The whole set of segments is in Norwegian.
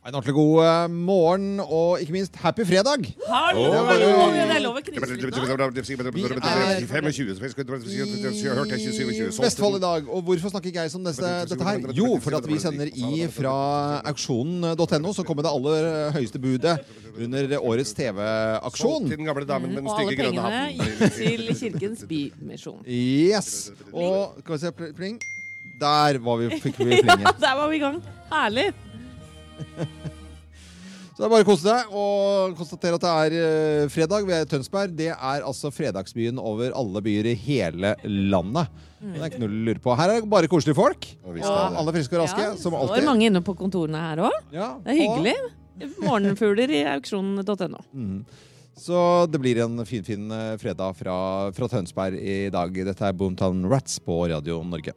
En ordentlig god eh, morgen, og ikke minst happy fredag! Hallo! Det er lov å knipse litt nå. Vestfold i dag. Og hvorfor snakker ikke jeg som dette, dette her? Jo, for at vi sender i fra auksjonen.no, så kommer det aller høyeste budet under årets TV-aksjon. Og alle pengene gikk til Kirkens Bymisjon. Yes! Og skal vi se, pling. Der var vi, fikk vi plinget. Der var vi i gang. Herlig. Så det er bare å kose deg og konstatere at det er eh, fredag ved Tønsberg. Det er altså fredagsbyen over alle byer i hele landet. Det er ikke noe å lure på. Her er det bare koselige folk. Er det. alle friske og raske, Ja, som det står mange inne på kontorene her òg. Ja, Det er hyggelig. Morgenfugler i auksjonen.no. Så det blir en finfin fin eh, fredag fra, fra Tønsberg i dag. Dette er Boomtown Rats på Radio Norge.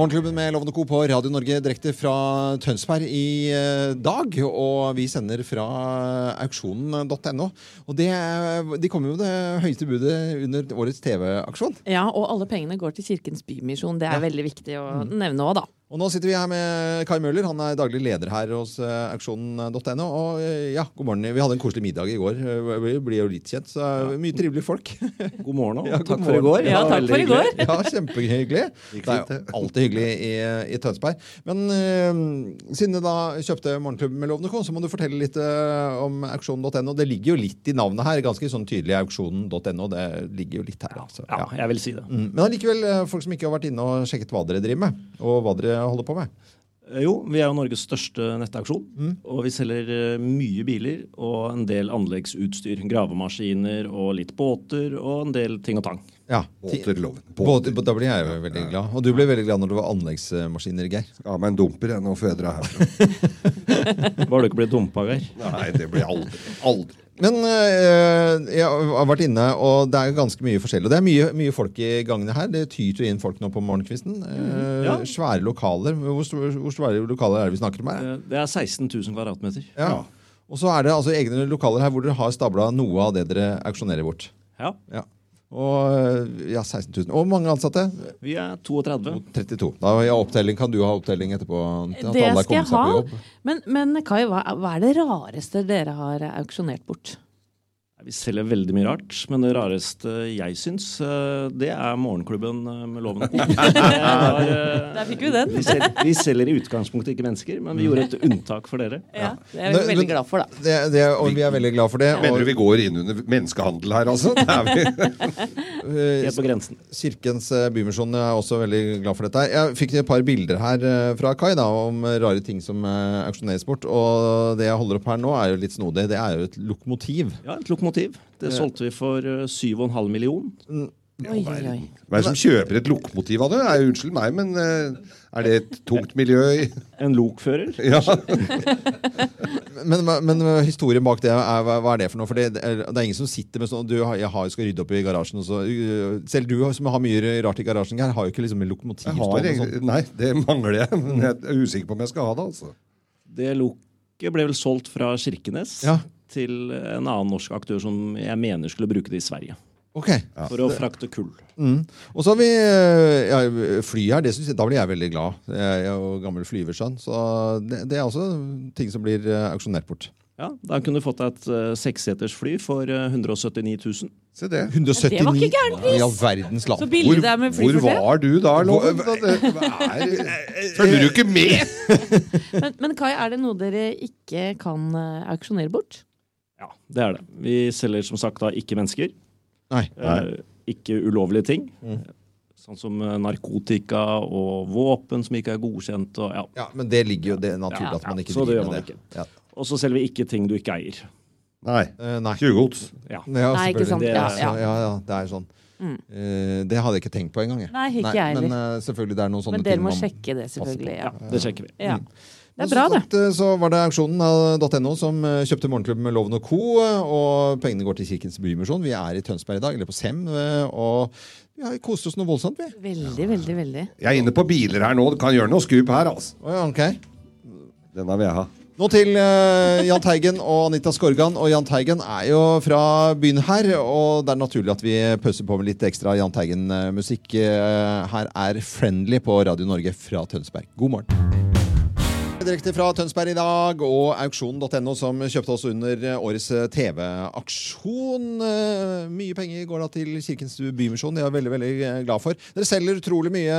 Morgenklubben med Lovende Co. på Radio Norge direkte fra Tønsberg i eh, dag. Og vi sender fra auksjonen.no. Og det, de kommer jo det høyeste budet under årets TV-aksjon. Ja, og alle pengene går til Kirkens Bymisjon. Det er Ja. veldig viktig å nevne òg, da. Og nå sitter vi her med Kai Møller. Han er daglig leder her hos eh, auksjonen.no. Og eh, ja, god morgen. Vi hadde en koselig middag i går. Eh, Vi blir jo litt kjent, så mye trivelige folk. God morgen og Ja, god takk for i går. Ja, takk for i går. Ja, kjempehyggelig. Det er jo alltid hyggelig i, i Tønsberg. Men eh, siden du da kjøpte Morgenklubben med Lovende Co, så må du fortelle litt eh, om auksjonen.no. Det ligger jo litt i navnet her. Ganske sånn tydelig auksjonen.no. Det ligger jo litt her. Altså. Ja, Ja. jeg vil si det. Mm. Men allikevel, folk som ikke har vært inne og sjekket hva dere driver med, og hva dere holder på med. Eh, Jo, vi er jo Norges største nettauksjon. Mm. Og vi selger eh, mye biler og en del anleggsutstyr. Gravemaskiner og litt båter og en del ting og tang. Ja, Båter, loven. Båter, da blir jeg jo veldig glad. Og du ble veldig glad når det var anleggsmaskiner, Geir. Ja, men dumper jeg nå før jeg drar herfra. Var du ikke blitt dumpa, Geir? Nei, det blir aldri. Aldri. Men øh, jeg har vært inne, og det er ganske mye forskjellig. Og det er mye, mye folk i gangene her. Det tyter inn folk nå på morgenkvisten. Mm, Ja. Svære lokaler. Hvor, hvor svære lokaler er det vi snakker om her? Eh, Det er 16 000 kvadratmeter. Ja. Og så er det altså egne lokaler her hvor dere har stabla noe av det dere auksjonerer bort. Ja, Ja. Og øh, ja, 16 000. Og hvor mange ansatte? vi er 32. 32. Da har jeg opptelling. Kan du ha opptelling etterpå? At Det alle skal jeg ha. Men, men Kai, hva, hva er det rareste dere har auksjonert bort? Vi selger veldig mye rart, men det rareste jeg syns, eh, det er morgenklubben eh, med Loven og eh, Der fikk vi den. Vi selger, vi selger i utgangspunktet ikke mennesker, men vi gjorde et unntak for dere. Ja, det er vi veldig glad for, da. Det, det, og vi er veldig glad for det. Mener du vi går inn under menneskehandel her, altså? Det vi. Helt på grensen. Kirkens Bymisjon er også veldig glad for dette. Jeg fikk et par bilder her fra Kai da, om rare ting som auksjoneres bort. Og det jeg holder opp her nå, er jo litt snodig. Det er jo et lokomotiv. Ja, et lokomotiv. Det solgte vi for eh, 7,5 million. Oi, oi, oi. Hva er det som kjøper et lokomotiv av det? Er, unnskyld meg, men eh, er det et tungt miljø i En lokfører. Ja. Men, men historien bak det, er, hva er det for noe? For det, det er det er ingen som sitter med sånn du, har- Jeg har, skal rydde opp i garasjen. Så, øh, selv du som har mye rart i garasjen, her, har jo ikke liksom en lokomotiv Jeg har, stående sånn. nei, det mangler jeg. Men jeg er usikker på om jeg skal ha det. altså. Det loket ble vel solgt fra Kirkenes Ja. Til en annen norsk aktør som jeg mener skulle bruke det i Sverige. Ok. For å frakte kull. Mm. Og så har vi øh, ja, fly her. Det jeg, da blir jeg veldig glad. Jeg er jo gammel flyversønn. Så det, det er også ting som blir øh, auksjonert bort. Ja, Da kunne du fått deg et uh, seksseters fly for eh, 179 000. Se det. 179 Det var ikke gæren pris! I all verdens land. Så billig det er med fly Hvor for det. var du da, Loven? Er- Følger du ikke med? Men, men Kai, er det noe dere ikke kan eh, auksjonere bort? Ja, det er det. Vi selger som sagt da ikke mennesker. Nei. Nei. ikke ulovlige ting. Mm. Sånn som eh, narkotika og våpen som ikke er godkjent. Og, ja. Ja, men det ligger jo det er naturlig Ja, at man ja, ikke så driver med det. det. Ja. og så selger vi ikke ting du ikke eier. Nei. Eh, nei. Tjuvgods. Ja. Ja, Nei, ikke sant. Det er- Ja, ja. ja, ja, det er sånn. Mm. Uh, det hadde jeg ikke tenkt på engang. Nei, ikke jeg Men eh, selvfølgelig, det er noen sånne Men dere må sjekke det, selvfølgelig. Ja. Det sjekker vi. Ja. Det er bra, det. sagt, eh, Så var det auksjonen.no som eh, kjøpte Morgenklubben med Loven og Co. Og pengene går til Kirkens Bymisjon. Vi er i Tønsberg i dag, eller på Sem. eh, Og vi har kost oss noe voldsomt, vi. Veldig, veldig, veldig. Jeg er inne på biler her nå. Du kan gjøre noe skup her, altså. Oh, ja, ok. Denne vil jeg ha. Nå til uh, Jahn Teigen og Anita Skorgan. Og Jahn Teigen er jo fra byen her, og det er naturlig at vi pøser på med litt ekstra Jahn Teigen-musikk. Uh, her er Friendly på Radio Norge fra Tønsberg. God morgen. Direkte fra Tønsberg i dag, og auksjonen.no, som kjøpte oss under årets TV-aksjon. Eh, Mye penger går da til Kirkens Bymisjon. Det er jeg veldig veldig glad for. Dere selger utrolig mye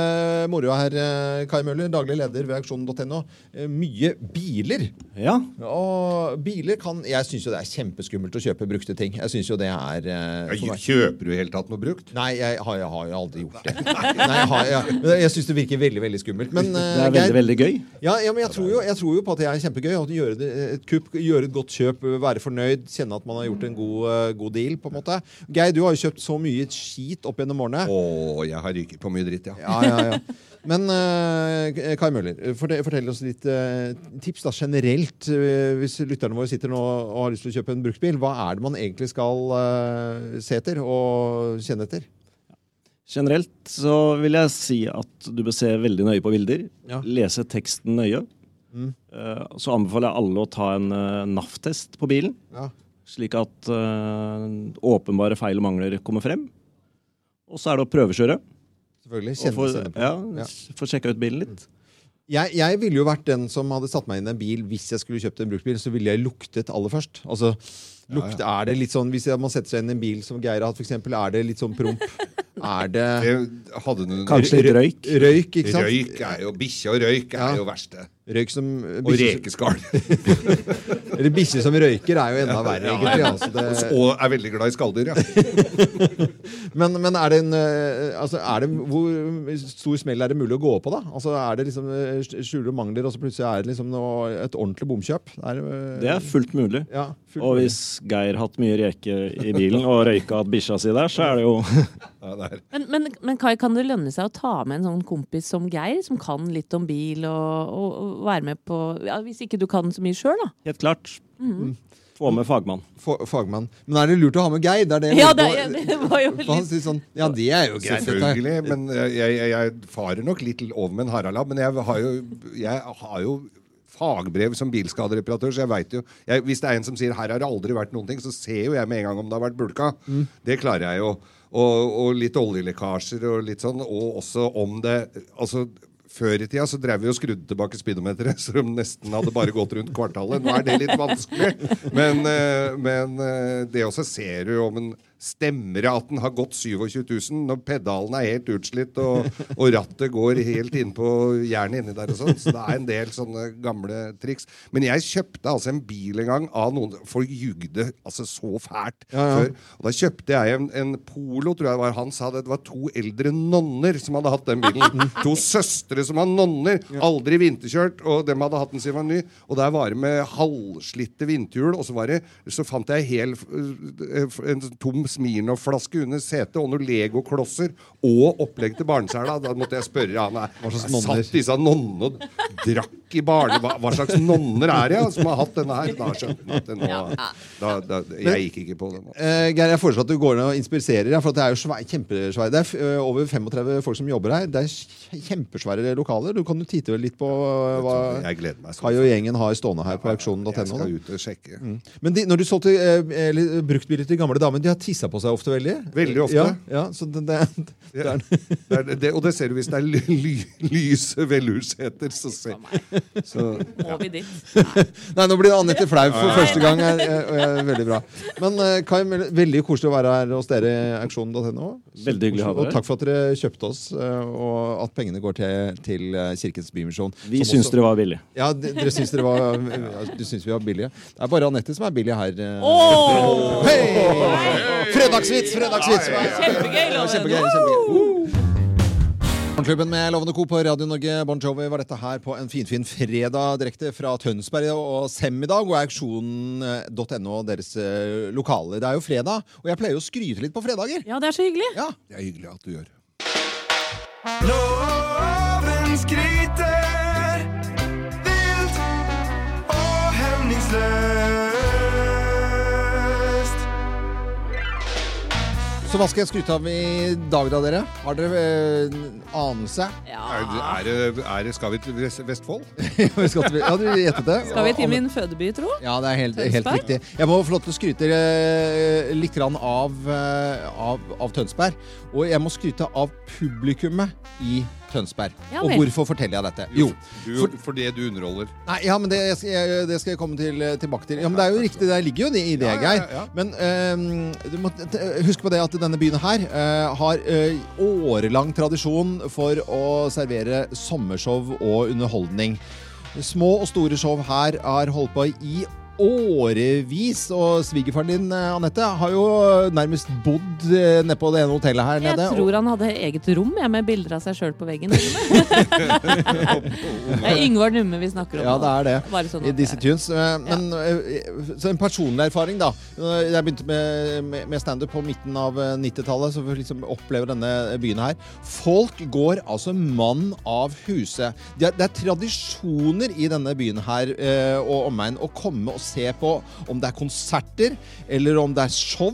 moro her, eh, Kai Møller, daglig leder ved auksjon.no. Eh, Mye biler. Ja, Og biler kan Jeg syns jo det er kjempeskummelt å kjøpe brukte ting. Jeg syns jo det er eh, Ja, Kjøper du i hele tatt noe brukt? Nei, jeg har, jeg har jo aldri gjort det. Nei, jeg har, jeg, jeg syns det virker veldig veldig skummelt. Men, eh, det er veldig, Geir- veldig gøy. ja, ja, men jeg tror, jo, jeg tror jo på at det er kjempegøy. Å gjøre det, et kupp, gjøre et godt kjøp, være fornøyd, kjenne at man har gjort en god, eh, god deal. på en måte. Geir, du har jo kjøpt så mye skit opp gjennom årene. Å, jeg har ryket på mye dritt, ja. Ja, ja, ja. Men uh, Kai Møller, fortell, fortell oss litt uh, tips da, generelt. Uh, hvis lytterne våre sitter nå og har lyst til å kjøpe en bruktbil, hva er det man egentlig skal eh, se etter og kjenne etter? Generelt så vil jeg si at du bør se veldig nøye på bilder. Ja. Lese teksten nøye. Mm. Eh, Så anbefaler jeg alle å ta en eh, NAF-test på bilen, Ja. slik at eh, åpenbare feil og mangler kommer frem. Og så er det å prøvekjøre. Selvfølgelig. Og Kjenne, få på. ja, Ja. få sjekka ut bilen litt. Jeg, jeg ville jo vært den som hadde satt meg inn i en bil hvis jeg skulle kjøpt en bruktbil. Så ville jeg luktet aller først. Altså, lukt, Er det litt sånn, Hvis man setter seg inn i en bil som Geir har hatt, f.eks., er det litt sånn promp? Er det Det Kanskje litt røyk. røyk, ikke sant? Røyk er jo Bikkje og røyk er Ja. jo verste. Røyk som Og rekeskall. Eller bikkje som røyker er jo enda verre, egentlig. Altså, det, Og er veldig glad i skalldyr, ja. men, men er det en eh, altså, er det, Hvor stor smell er det mulig å gå på, da? Altså, Er det liksom eh, skjuler og mangler, og så plutselig er det liksom noe, et ordentlig bomkjøp? Det er, eh, Det er fullt mulig. ja, fullt Og hvis Geir hatt mye reke i bilen og røyka at bikkja si der, så er det jo ja. Men, men, men Kai, kan det lønne seg å ta med en sånn kompis som Geir, som kan litt om bil, og, og, og være med på ja, Hvis ikke du kan så mye sjøl, da. helt klart. Få med fagmann. Fa- Fagmann. Men er det lurt å ha med Geir? Det er det Ja, det, det var jo litt... han sier sånn, ja, det er jo greit. Selvfølgelig. Men jeg, jeg, jeg farer nok litt over med en haralab. Men jeg har jo, jeg har jo fagbrev som bilskadereparatør, så jeg vet jo jeg, Hvis det er en som sier 'her har det aldri vært noen ting', så ser jo jeg med en gang om det har vært bulka. Det klarer jeg jo. Og, og litt oljelekkasjer og litt sånn. Og også om det Altså før i tida så drev vi og skrudde tilbake speedometeret, så de nesten hadde bare gått rundt kvartalet. Nå er det litt vanskelig. Men, eh, men eh, det også ser du om en Stemmer det at den har gått 27 000 når pedalen er helt utslitt og, og rattet går helt inn på jernet inni der og sånn? Så det er en del sånne gamle triks. Men jeg kjøpte altså en bil en gang av noen Folk jugde altså så fælt Ja, ja. før. Og da kjøpte jeg en, en Polo, tror jeg det var. Han sa det, det var to eldre nonner som hadde hatt den bilen. to søstre som var nonner. Aldri vinterkjørt, og dem hadde hatt den siden den var ny. Og der var det med halvslitte vinterhjul, og så, var det, så fant jeg hel, øh, en tom Smirnoff-flaske under setet og noen Lego-klosser og opplegg til barnesela. Da måtte jeg spørre han nonner? Satt disse nonnene og drakk i barne... Hva, hva slags nonner er det ja, som har hatt denne her? Da skjønte jeg at det nå, da, da, Jeg gikk ikke på den. Eh, Geir, jeg foreslår at du går ned og inspiserer. Ja, for det er jo svær, kjempesvære. Det er f- over 35 folk som jobber her. Det er kjempesvære lokaler. Du kan jo titte litt på ø, hva Jeg meg. Kai og gjengen har stående her på Jeg auksjonen.no. da. skal ut og sjekke. Men de, når du solgte eh, eller, bruktbiler til gamle damer, de har tissa på seg ofte veldig? Veldig ofte. Ja, ja så det, det, det Ja. Det det, og det ser du hvis det er ly, ly, lyse velurseter. Så se. Så, Må vi dit? Nei, nå blir Anette flau for første gang. Er, er, er, veldig bra. Men eh, Kai, veldig koselig å være her hos dere i auksjonen.no. Veldig hyggelig å ha Og takk for at dere kjøpte oss, eh, og at pengene går til, til eh, Kirkens Bymisjon. Vi syns dere var billige. Ja, dere syns dere var, ja, du syns vi var billige. Det er bare Anette som er billig her. Åh! Hei! Fredagsvits! Fredagsvits! Kjempegøy, kjempegøy, kjempegøy. Morgenklubben med Lovende Co. på Radio Norge. Bon Jovi var dette her på en finfin fredag direkte fra Tønsberg og Sem i dag. Og auksjon.no, deres lokaler. lokale. Det er jo fredag, og jeg pleier jo å skryte litt på fredager. Ja, det er så hyggelig. Ja, det er hyggelig at du gjør. Loven skryter Så hva skal jeg skryte av i dag, da, dere? Har dere eh, anelse? Ja. Er, det- er, det, er det Skal vi til Vest- Vestfold? Vi skal til- ja, du gjettet det? Skal vi til min fødeby, tro? Ja, det er helt, helt Tønsberg? riktig. Jeg må få lov til å skryte eh, litt grann av, eh, av, av Tønsberg. Og jeg må skryte av publikummet i Tønsberg. Ja og hvorfor forteller jeg dette? Jo, Du, for det du underholder. Nei, ja, men det skal jeg, det skal jeg komme til, tilbake til. Ja, men Det er jo riktig, det ligger jo i det, Ja, ja, Geir. ja, ja. Men uh, du må husk på det at denne byen her uh, har uh, årelang tradisjon for å servere sommershow og underholdning. Små og store show her har holdt på i årevis. Og svigerfaren din, eh, Anette, har jo nærmest bodd eh, nede på det ene hotellet her Jeg nede. tror han hadde eget rom jeg, med bilder av seg sjøl på veggen. det er Yngvar Numme vi snakker om. Ja, det er det. Bare sånn I disse tunes. Eh, Men ja. så en personlig erfaring, da. Jeg begynte med, med- standup på midten av eh, 90-tallet, så vi liksom opplever denne byen her. Folk går altså mann av huset. Det er, det er tradisjoner i denne byen her eh, og omegn å komme og se på om det er konserter, eller om det er show,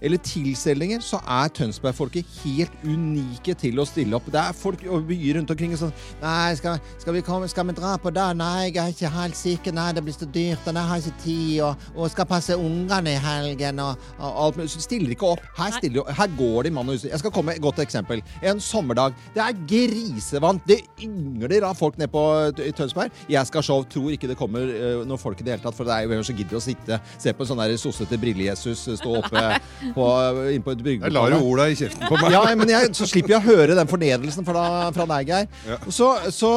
eller tilstelninger, så er Tønsberg-folket helt unike til å stille opp. Det er folk og byer rundt omkring sånn Nei, skal, skal, vi komme, skal vi dra på det? Nei, jeg er ikke helt sikker. Nei, det blir så dyrt, og jeg har ikke tid, og, og skal passe ungene i helgen, og, og alt mulig. Stiller ikke opp. Her, stiller, her går de mann og hus. Jeg skal komme med et godt eksempel. En sommerdag. Det er grisevann. Det yngler av folk nede på i Tønsberg. Jeg skal show. Tror ikke det kommer uh, noen folk i det hele tatt, for det er jo hvem som gidder å sitte, se på en sånn der sossete brille-Jesus stå oppe på, inn på et Jeg lar jo Ola i kjeften på meg. Ja, men jeg, så slipper jeg å høre den fornedrelsen fra, fra deg, Geir. Så, så,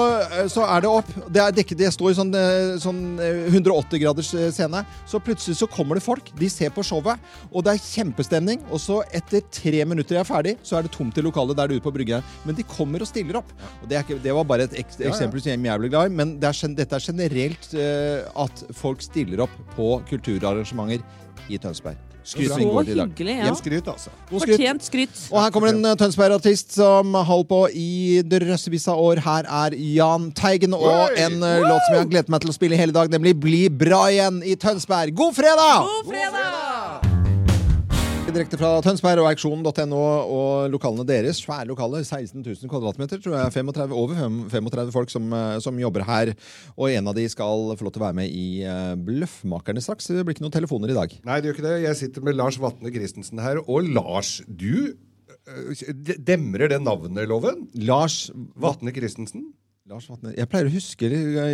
så er det opp. Det, er dekket, det står i sånn, eh, sånn eh, 180 graders eh, scene. Så plutselig så kommer det folk. De ser på showet, og det er kjempestemning. Og så etter tre minutter jeg er ferdig, så er det tomt i lokalet der du ute på brygga. Men de kommer og stiller opp. Og det, er ikke, det var bare et ek eksempel som jeg ble glad i, men det er, dette er generelt uh, at folk stiller opp på kulturarrangementer i Tønsberg. Skryt Så går til i dag. hyggelig, ja. Skryt, altså. Skryt. Fortjent skryt. Og her kommer en eh, Tønsberg-artist som holder holdt på i drøssevis av år. Her er Jahn Teigen og en eh, låt som jeg har gledet meg til å spille hele dag, nemlig Bli bra igjen i Tønsberg. God fredag! God fredag! Direkte fra Tønsberg og auksjonen.no og lokalene deres. Svære lokaler. 16 000 kvadratmeter, tror jeg. 35, over 35 folk som, eh, som jobber her. Og en av de skal få lov til å være med i eh, Bløffmakerne straks. Det blir ikke noen telefoner i dag. Nei, det gjør ikke det. Jeg sitter med Lars Vatne Christensen her. Og Lars, du øh, Demrer det navnet, Loven? Lars Vatne Christensen? Lars Vatne Jeg pleier å huske.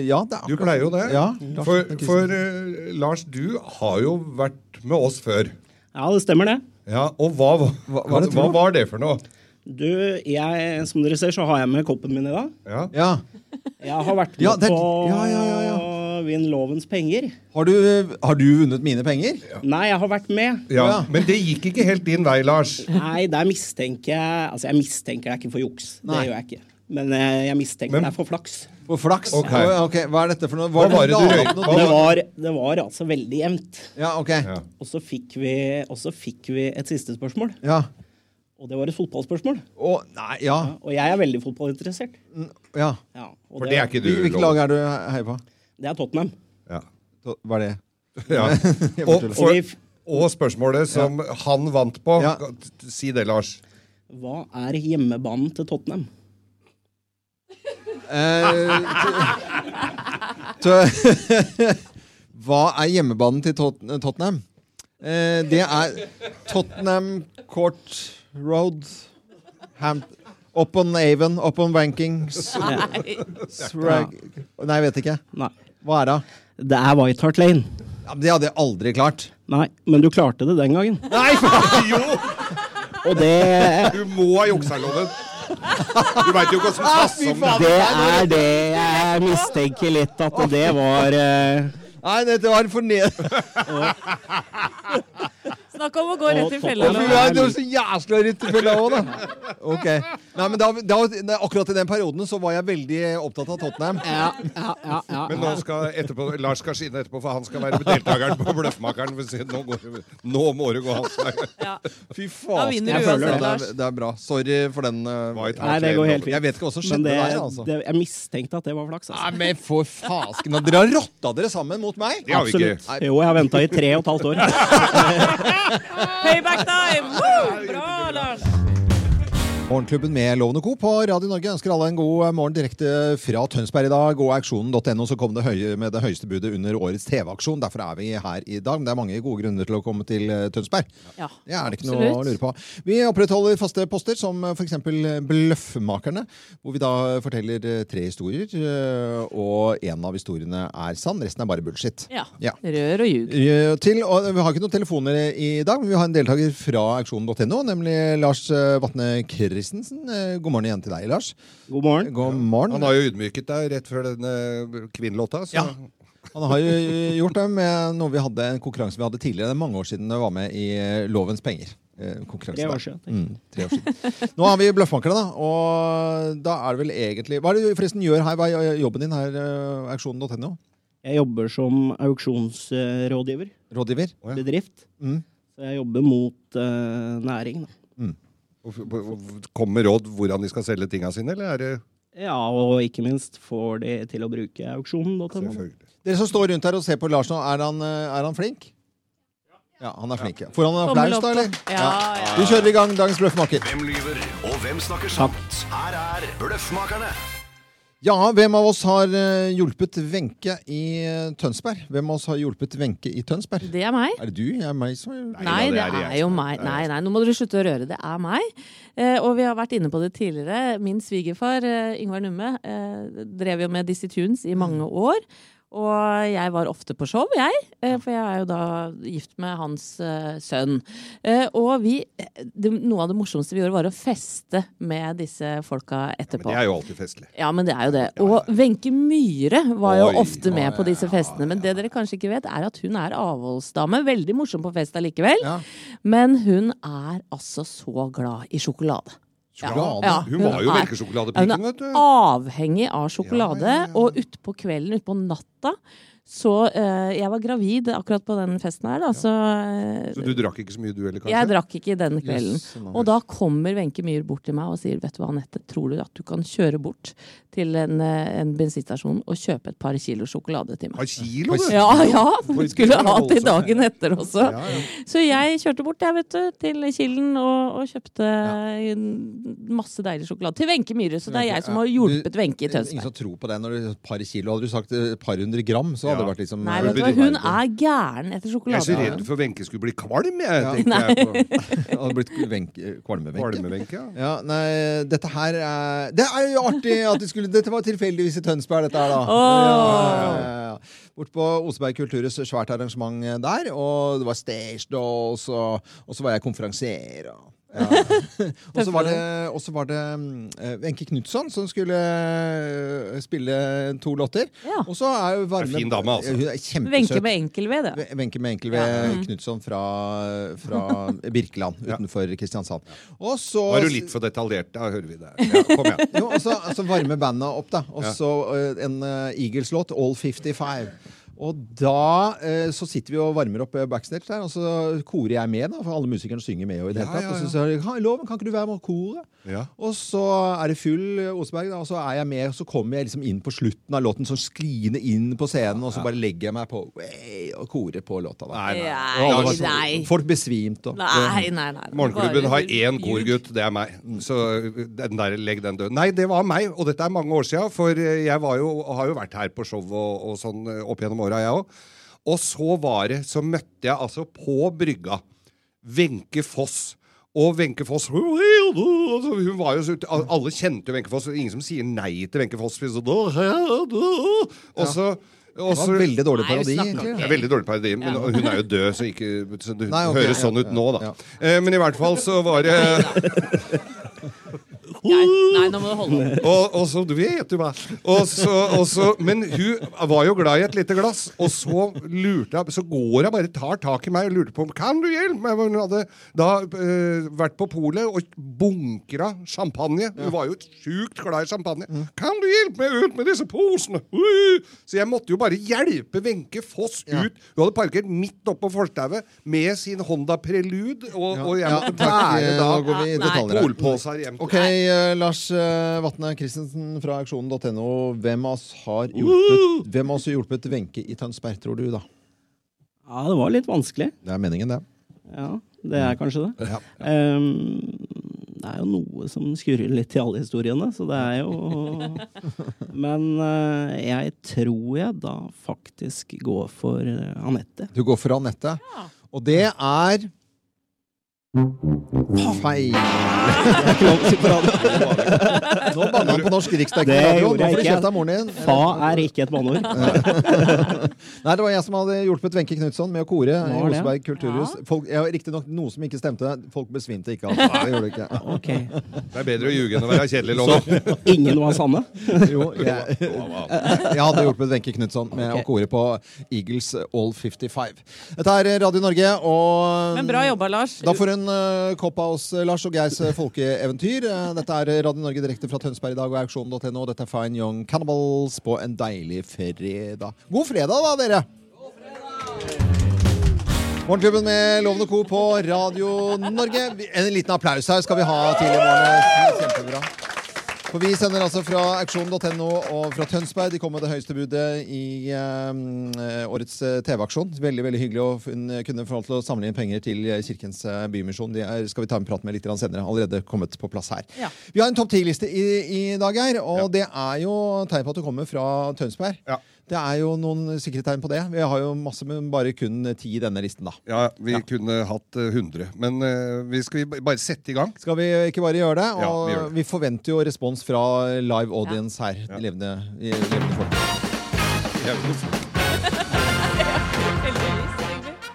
Ja, det er Du pleier jo det. Ja, Lars for for uh, Lars, du har jo vært med oss før. Ja, det stemmer det. Ja, Og hva, hva, Hva- hva var det for noe? Du, jeg, som dere ser, så har jeg med koppen min i dag. Ja. Ja. Jeg har vært med Ja, det på ja, ja, ja, Vinn lovens penger. Har du, har du vunnet mine penger? Nei, jeg har vært med. Ja. Men det gikk ikke helt din vei, Lars. Nei, der mistenker jeg Altså, jeg mistenker det ikke for juks. Nei. Det gjør jeg ikke. Men eh, jeg mistenker deg det er for flaks. For flaks? Ok. okay. ok, Hva er dette for noe? Var det det, var? Det var, det var altså veldig jevnt. Ja, ok. Ja. Og så fikk vi, og så fikk vi et siste spørsmål. Ja. Og det var et fotballspørsmål. Å, nei, ja. Og jeg er veldig fotballinteressert. ja. Ja, For det er ikke du, Hvilket lag er du heier på? det er Tottenham. Ja. Hva er det? Ja. Og, for, Og og spørsmålet som han vant på Ja. Si det, Lars. hva er hjemmebanen til Tottenham? Eh, Hva er hjemmebanen til Tot Tottenham? Eh, det er Tottenham Court Road Ham Up on Avon, up on Wankings s- Nei, jeg vet ikke. Nei. Hva er det? Det er White Hart Lane. Ja, men det hadde jeg aldri klart. Nei, men du klarte det den gangen. Nei, for, Jo! Og det, Du må ha juksa, Loven. Du veit jo hva som Ah, fy passer faen. det. er det jeg mistenker litt at det var uh... Nei, dette var for ned... Snakk om å gå rett i fella. Nå. er så jævla rett i fella òg, da. Ok. Nei, men da, da, akkurat i den perioden så var jeg veldig opptatt av Tottenham. Ja, ja, ja. ja. Men nå skal etterpå, Lars skal skinne etterpå, for han skal være deltakeren på Bløffmakeren. for Nå, går nå må det gå hans vei. Ja. Fy Da faen. vinner Jeg du uansett, det, Lars. er, det er bra. Sorry for den. uh, Nei, det går helt fint. Jeg vet ikke hva som skjedde der. altså. det, jeg mistenkte at det var flaks. Nei, Altså. men for fasken. Dere har rotta dere sammen mot meg! Det har vi ikke. Jo, jeg har venta i tre og et halvt år. Payback time! Woo! Morgenklubben med Lovende Co. på Radio Norge ønsker alle en god morgen direkte fra Tønsberg i dag. Og aksjonen.no så kom det høye, med det høyeste budet under årets TV-aksjon. Derfor er vi her i dag. Men det er mange gode grunner til å komme til eh, Tønsberg. Ja, Det er det ikke noe å lure på. Vi opprettholder faste poster, som f.eks. Bløffmakerne. Hvor vi da forteller eh, tre historier, eh, og en av historiene er sann. Resten er bare bullshit. Ja. Ja. Rør og ljug. Eh, Til, og vi har ikke noen telefoner i dag, men vi har en deltaker fra aksjonen.no, nemlig Lars Vatne Vatne Christensen. Eh, God morgen igjen til deg, Lars. God morgen. God morgen. Han har jo ydmyket deg rett før denne kvinnelåta. Så. Ja. Han har jo gjort det med noe vi hadde, en konkurranse vi hadde tidligere. Det er mange år siden jeg var med i eh, Lovens penger. Eh, Tre år siden. Mm, tre år siden. Nå har vi bløffmakere, da. Og da er det vel egentlig Hva er det du forresten gjør her? Hva er jobben din her, Auksjonen.no? Jeg jobber som auksjonsrådgiver. Rådgiver? Bedrift. Mm. Så jeg jobber mot uh, næring. Da. Og f- med Kommer råd hvordan de skal selge tinga sine, eller er det Ja, og ikke minst får de til å bruke auksjonen. Dere som står rundt her og ser på Lars nå, er han, eh, er han flink? Ja, han er flink. ja. Får han en applaus, da. eller? Ja, ja. Vi kjører i gang dagens Bløffmaker. Hvem lyver, og hvem snakker sant? Her er Bløffmakerne. Ja, hvem av oss har eh, hjulpet Wenche i eh, Tønsberg? Hvem av oss har hjulpet Wenche i Tønsberg? Det er meg. Er det du? Er meg som har gjort. Nei, det det er er jo meg. Nei, nei, nå må dere slutte å røre. Det er meg. Eh, og vi har vært inne på det tidligere. Min svigerfar, eh, Ingvar Numme, eh, drev jo med Dizzie Tunes i mange år. Og jeg var ofte på show, jeg. Eh, for jeg er jo da gift med hans eh, sønn. Eh, og vi det, Noe av det morsomste vi gjorde, var å feste med disse folka etterpå. Ja, Men det er jo alltid festlig. Ja, men det er jo det. Og Wenche Myhre var jo Oi, ofte med på disse festene. Men det dere kanskje ikke vet, er at hun er avholdsdame. Veldig morsom på fest allikevel. Ja. Men hun er altså så glad i sjokolade. Sjokolade? Ja, Hun var jo melkesjokoladepiken, vet du. avhengig av sjokolade. Ja, ja, ja. Og utpå kvelden, utpå natta så eh, Jeg var gravid akkurat på den festen her, da, så, eh, Så du drakk ikke så mye du heller, kanskje? Jeg drakk ikke den kvelden. Yes, nå. Og da kommer Wenche Myhr bort til meg og sier Vet du hva, Anette, tror du at du kan kjøre bort til en, eh, en bensinstasjon og kjøpe et par kilo sjokolade til meg? Par kilo, du! Ja, ja! Hun skulle ha til voldsomt. dagen etter også. Ja, ja. Så jeg kjørte bort jeg vet du, til Kilden og, og kjøpte masse deilig sjokolade. Til Wenche Myhre, så det er jeg som har hjulpet Wenche i Tønsberg. Ingen som tror på det når du par kilo. Hadde du sagt et par hundre gram, så hadde Det vært liksom Nei, vet du hva, hun er gæren etter sjokolade. Jeg er så redd for Wenche skulle bli kvalm, jeg. Ja. tenkte jeg på. Hadde blitt. Kvalme-Wenche, ja. Ja, nei, dette her er Det er jo artig at det skulle Dette var tilfeldigvis i Tønsberg, dette her, da. Oh. Ja, ja, ja. Bort på Oseberg kulturhus, svært arrangement der, og det var stage dolls, og, og så var jeg konferansier. Og, ja. og så var det, og så var det eh, Wenche Knutson som skulle eh, spille to låter. Ja. Og så er jo varme er fin dame, altså. Hun er Wenche kjempesøt. med enkel V, det. Wenche med enkel ved Ja. Mm. Knutson fra, fra Birkeland utenfor Kristiansand. Og så Var du litt for detaljert? Da hører vi det. Ja, kom igjen. jo, og så altså varme bandet opp, da. Og så eh, en uh, Eagles-låt, All 55. Og da eh, så sitter vi og varmer opp eh, backstage der, og så korer jeg med, da, for alle musikerne synger med. Og i det hele Ja, tatt. ja, Og så sier de «Ha, Loven, kan ikke du være med og kore? Ja. Og så er det full eh, Oseberg, da, og så er jeg med, og så kommer jeg liksom inn på slutten av låten, sånn skliende inn på scenen, og så bare legger jeg meg på way, og korer på låta. Da. Nei, nei. Nei, nei. Folk besvimte. Og, Nei, nei, nei. Morgenklubben har én korgutt, det er meg. Så den der, legg den død. Nei, det var meg, og dette er mange år siden. For jeg var jo, har jo vært her på show og, og sånn eh, opp gjennom åra, jeg òg. Og så var det, så møtte jeg altså på brygga Wenche Foss. Og Wenche Foss hun var jo så, Alle kjente jo Wenche Foss. Ingen som sier nei til Wenche Foss. Og så, og det så var veldig dårlig Nei, parodi, er veldig dårlig parodi, men hun er jo død, så, ikke, så det Nei, okay, høres ja, sånn ut ja, nå, da. ja. Eh, men i hvert fall så var det Nei, nei, nå må du holde opp. og, og så, du vet jo hva. Og så, og så, men hun var jo glad i et lite glass, og så lurte jeg Så går hun bare tar tak i meg og lurte på Kan du hjelpe meg. Hun hadde da eh, vært på polet og bunkra champagne. Hun var jo sjukt glad i champagne. Kan du hjelpe meg ut med disse posene? Så jeg måtte jo bare hjelpe Wenche Foss ut. Hun hadde parkert midt oppå fortauet med sin Honda Prelude, og, og jeg måtte bære da polposer hjem. Okay, Ok, Lars uh, Vatne Christensen fra auksjonen.no. Hvem av oss har hjulpet Hvem av oss har hjulpet Wenche i Tønsberg, tror du, da? Ja, det var litt vanskelig. Det er meningen, det. Ja, det er kanskje det. Ja. Um, det er jo noe som skurrer litt i alle historiene, så det er jo Men uh, jeg tror jeg da faktisk går for eh, Anette. Du går for Anette. Og det er Feil. Nå banna han på norsk riksdekkende Nå får du kjeft av moren din. Fa er ikke et banneord. Nei, det var jeg som hadde hjulpet Wenche Knutson med å kore i Osberg? Oseberg kulturhus. Folk, ja, Riktignok noe som ikke stemte. Folk besvimte ikke. Altså. Det gjorde ikke. Det er bedre å ljuge enn å være kjedelig, lover. Ingen var sanne? Jo, jeg, jeg hadde hjulpet Wenche Knutson med å kore på Eagles All 55. Dette er Radio Norge, og Men bra jobba, Lars. Da får hun uh, kopp Lars og Geirs eh, folkeeventyr. Eh, dette er Radio Norge direkte fra Tønsberg i dag og auksjon.no. Dette er Fine Young Cannibals på en deilig fredag. God fredag, da, dere! Morgenklubben med Loven og Co. på Radio Norge. En liten applaus her skal vi ha tidlig i morgen. For Vi sender altså fra auksjon.no og fra Tønsberg. De kom med det høyeste budet i eh, årets eh, TV-aksjon. Veldig veldig hyggelig å kunne få lov til å samle inn penger til eh, Kirkens eh, Bymisjon. De er, skal vi ta en prat med litt senere. Allerede kommet på plass her. Ja. Vi har en topp ti-liste i, i dag, her, og det er jo tegn på at du kommer fra Tønsberg. Ja. Det er jo noen sikre tegn på det. Vi har jo masse, men bare kun ti i denne listen, da. Ja, vi kunne hatt eh, 100. Men uh, vi skal vi bare sette i gang? Skal vi ikke bare gjøre det? Og vi vi, gjør det. forventer jo respons fra live audience her. Levende, i levende folk.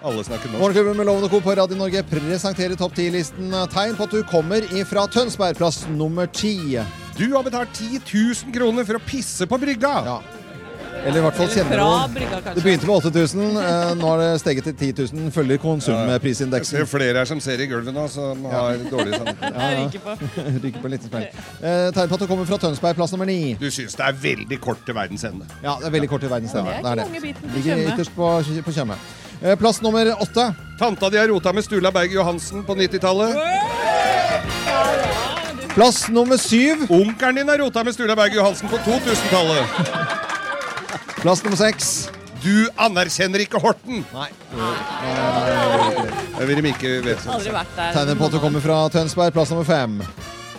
Alle snakker norsk. Morgenklubben med Lovende og Co. på Radio Norge presenterer topp 10-listen. Tegn på at du kommer ifra Tønsberg, plass nummer ti. Du har betalt 10 000 kroner for å pisse på brygga! Ja. Eller i hvert fall kjenner noen. Det begynte med 8000, eh, nå har det steget til 10 000. Følger Jeg Det er flere her som ser i gulvet nå, som har dårlig samvittighet. Jeg ryker på. Ryker på en liten smell. Eh, Tegn på at du kommer fra Tønsberg, plass nummer ni. Du syns det er veldig kort til verdens ende. Ja, det er veldig kort til verdens ende. Det er Det er ikke mange biten til Ligger Tjøme. ytterst på, på Tjøme. Eh, Plass nummer åtte. Tanta di har rota med Stula Berg Johansen på 90-tallet. Plass nummer syv. Onkelen din har rota med Stula Berg Johansen på 2000-tallet. Plass nummer seks. Du anerkjenner ikke Horten! Nei. Jeg vil ikke vite Aldri vært der. Tegner på at du kommer fra Tønsberg, plass nummer fem.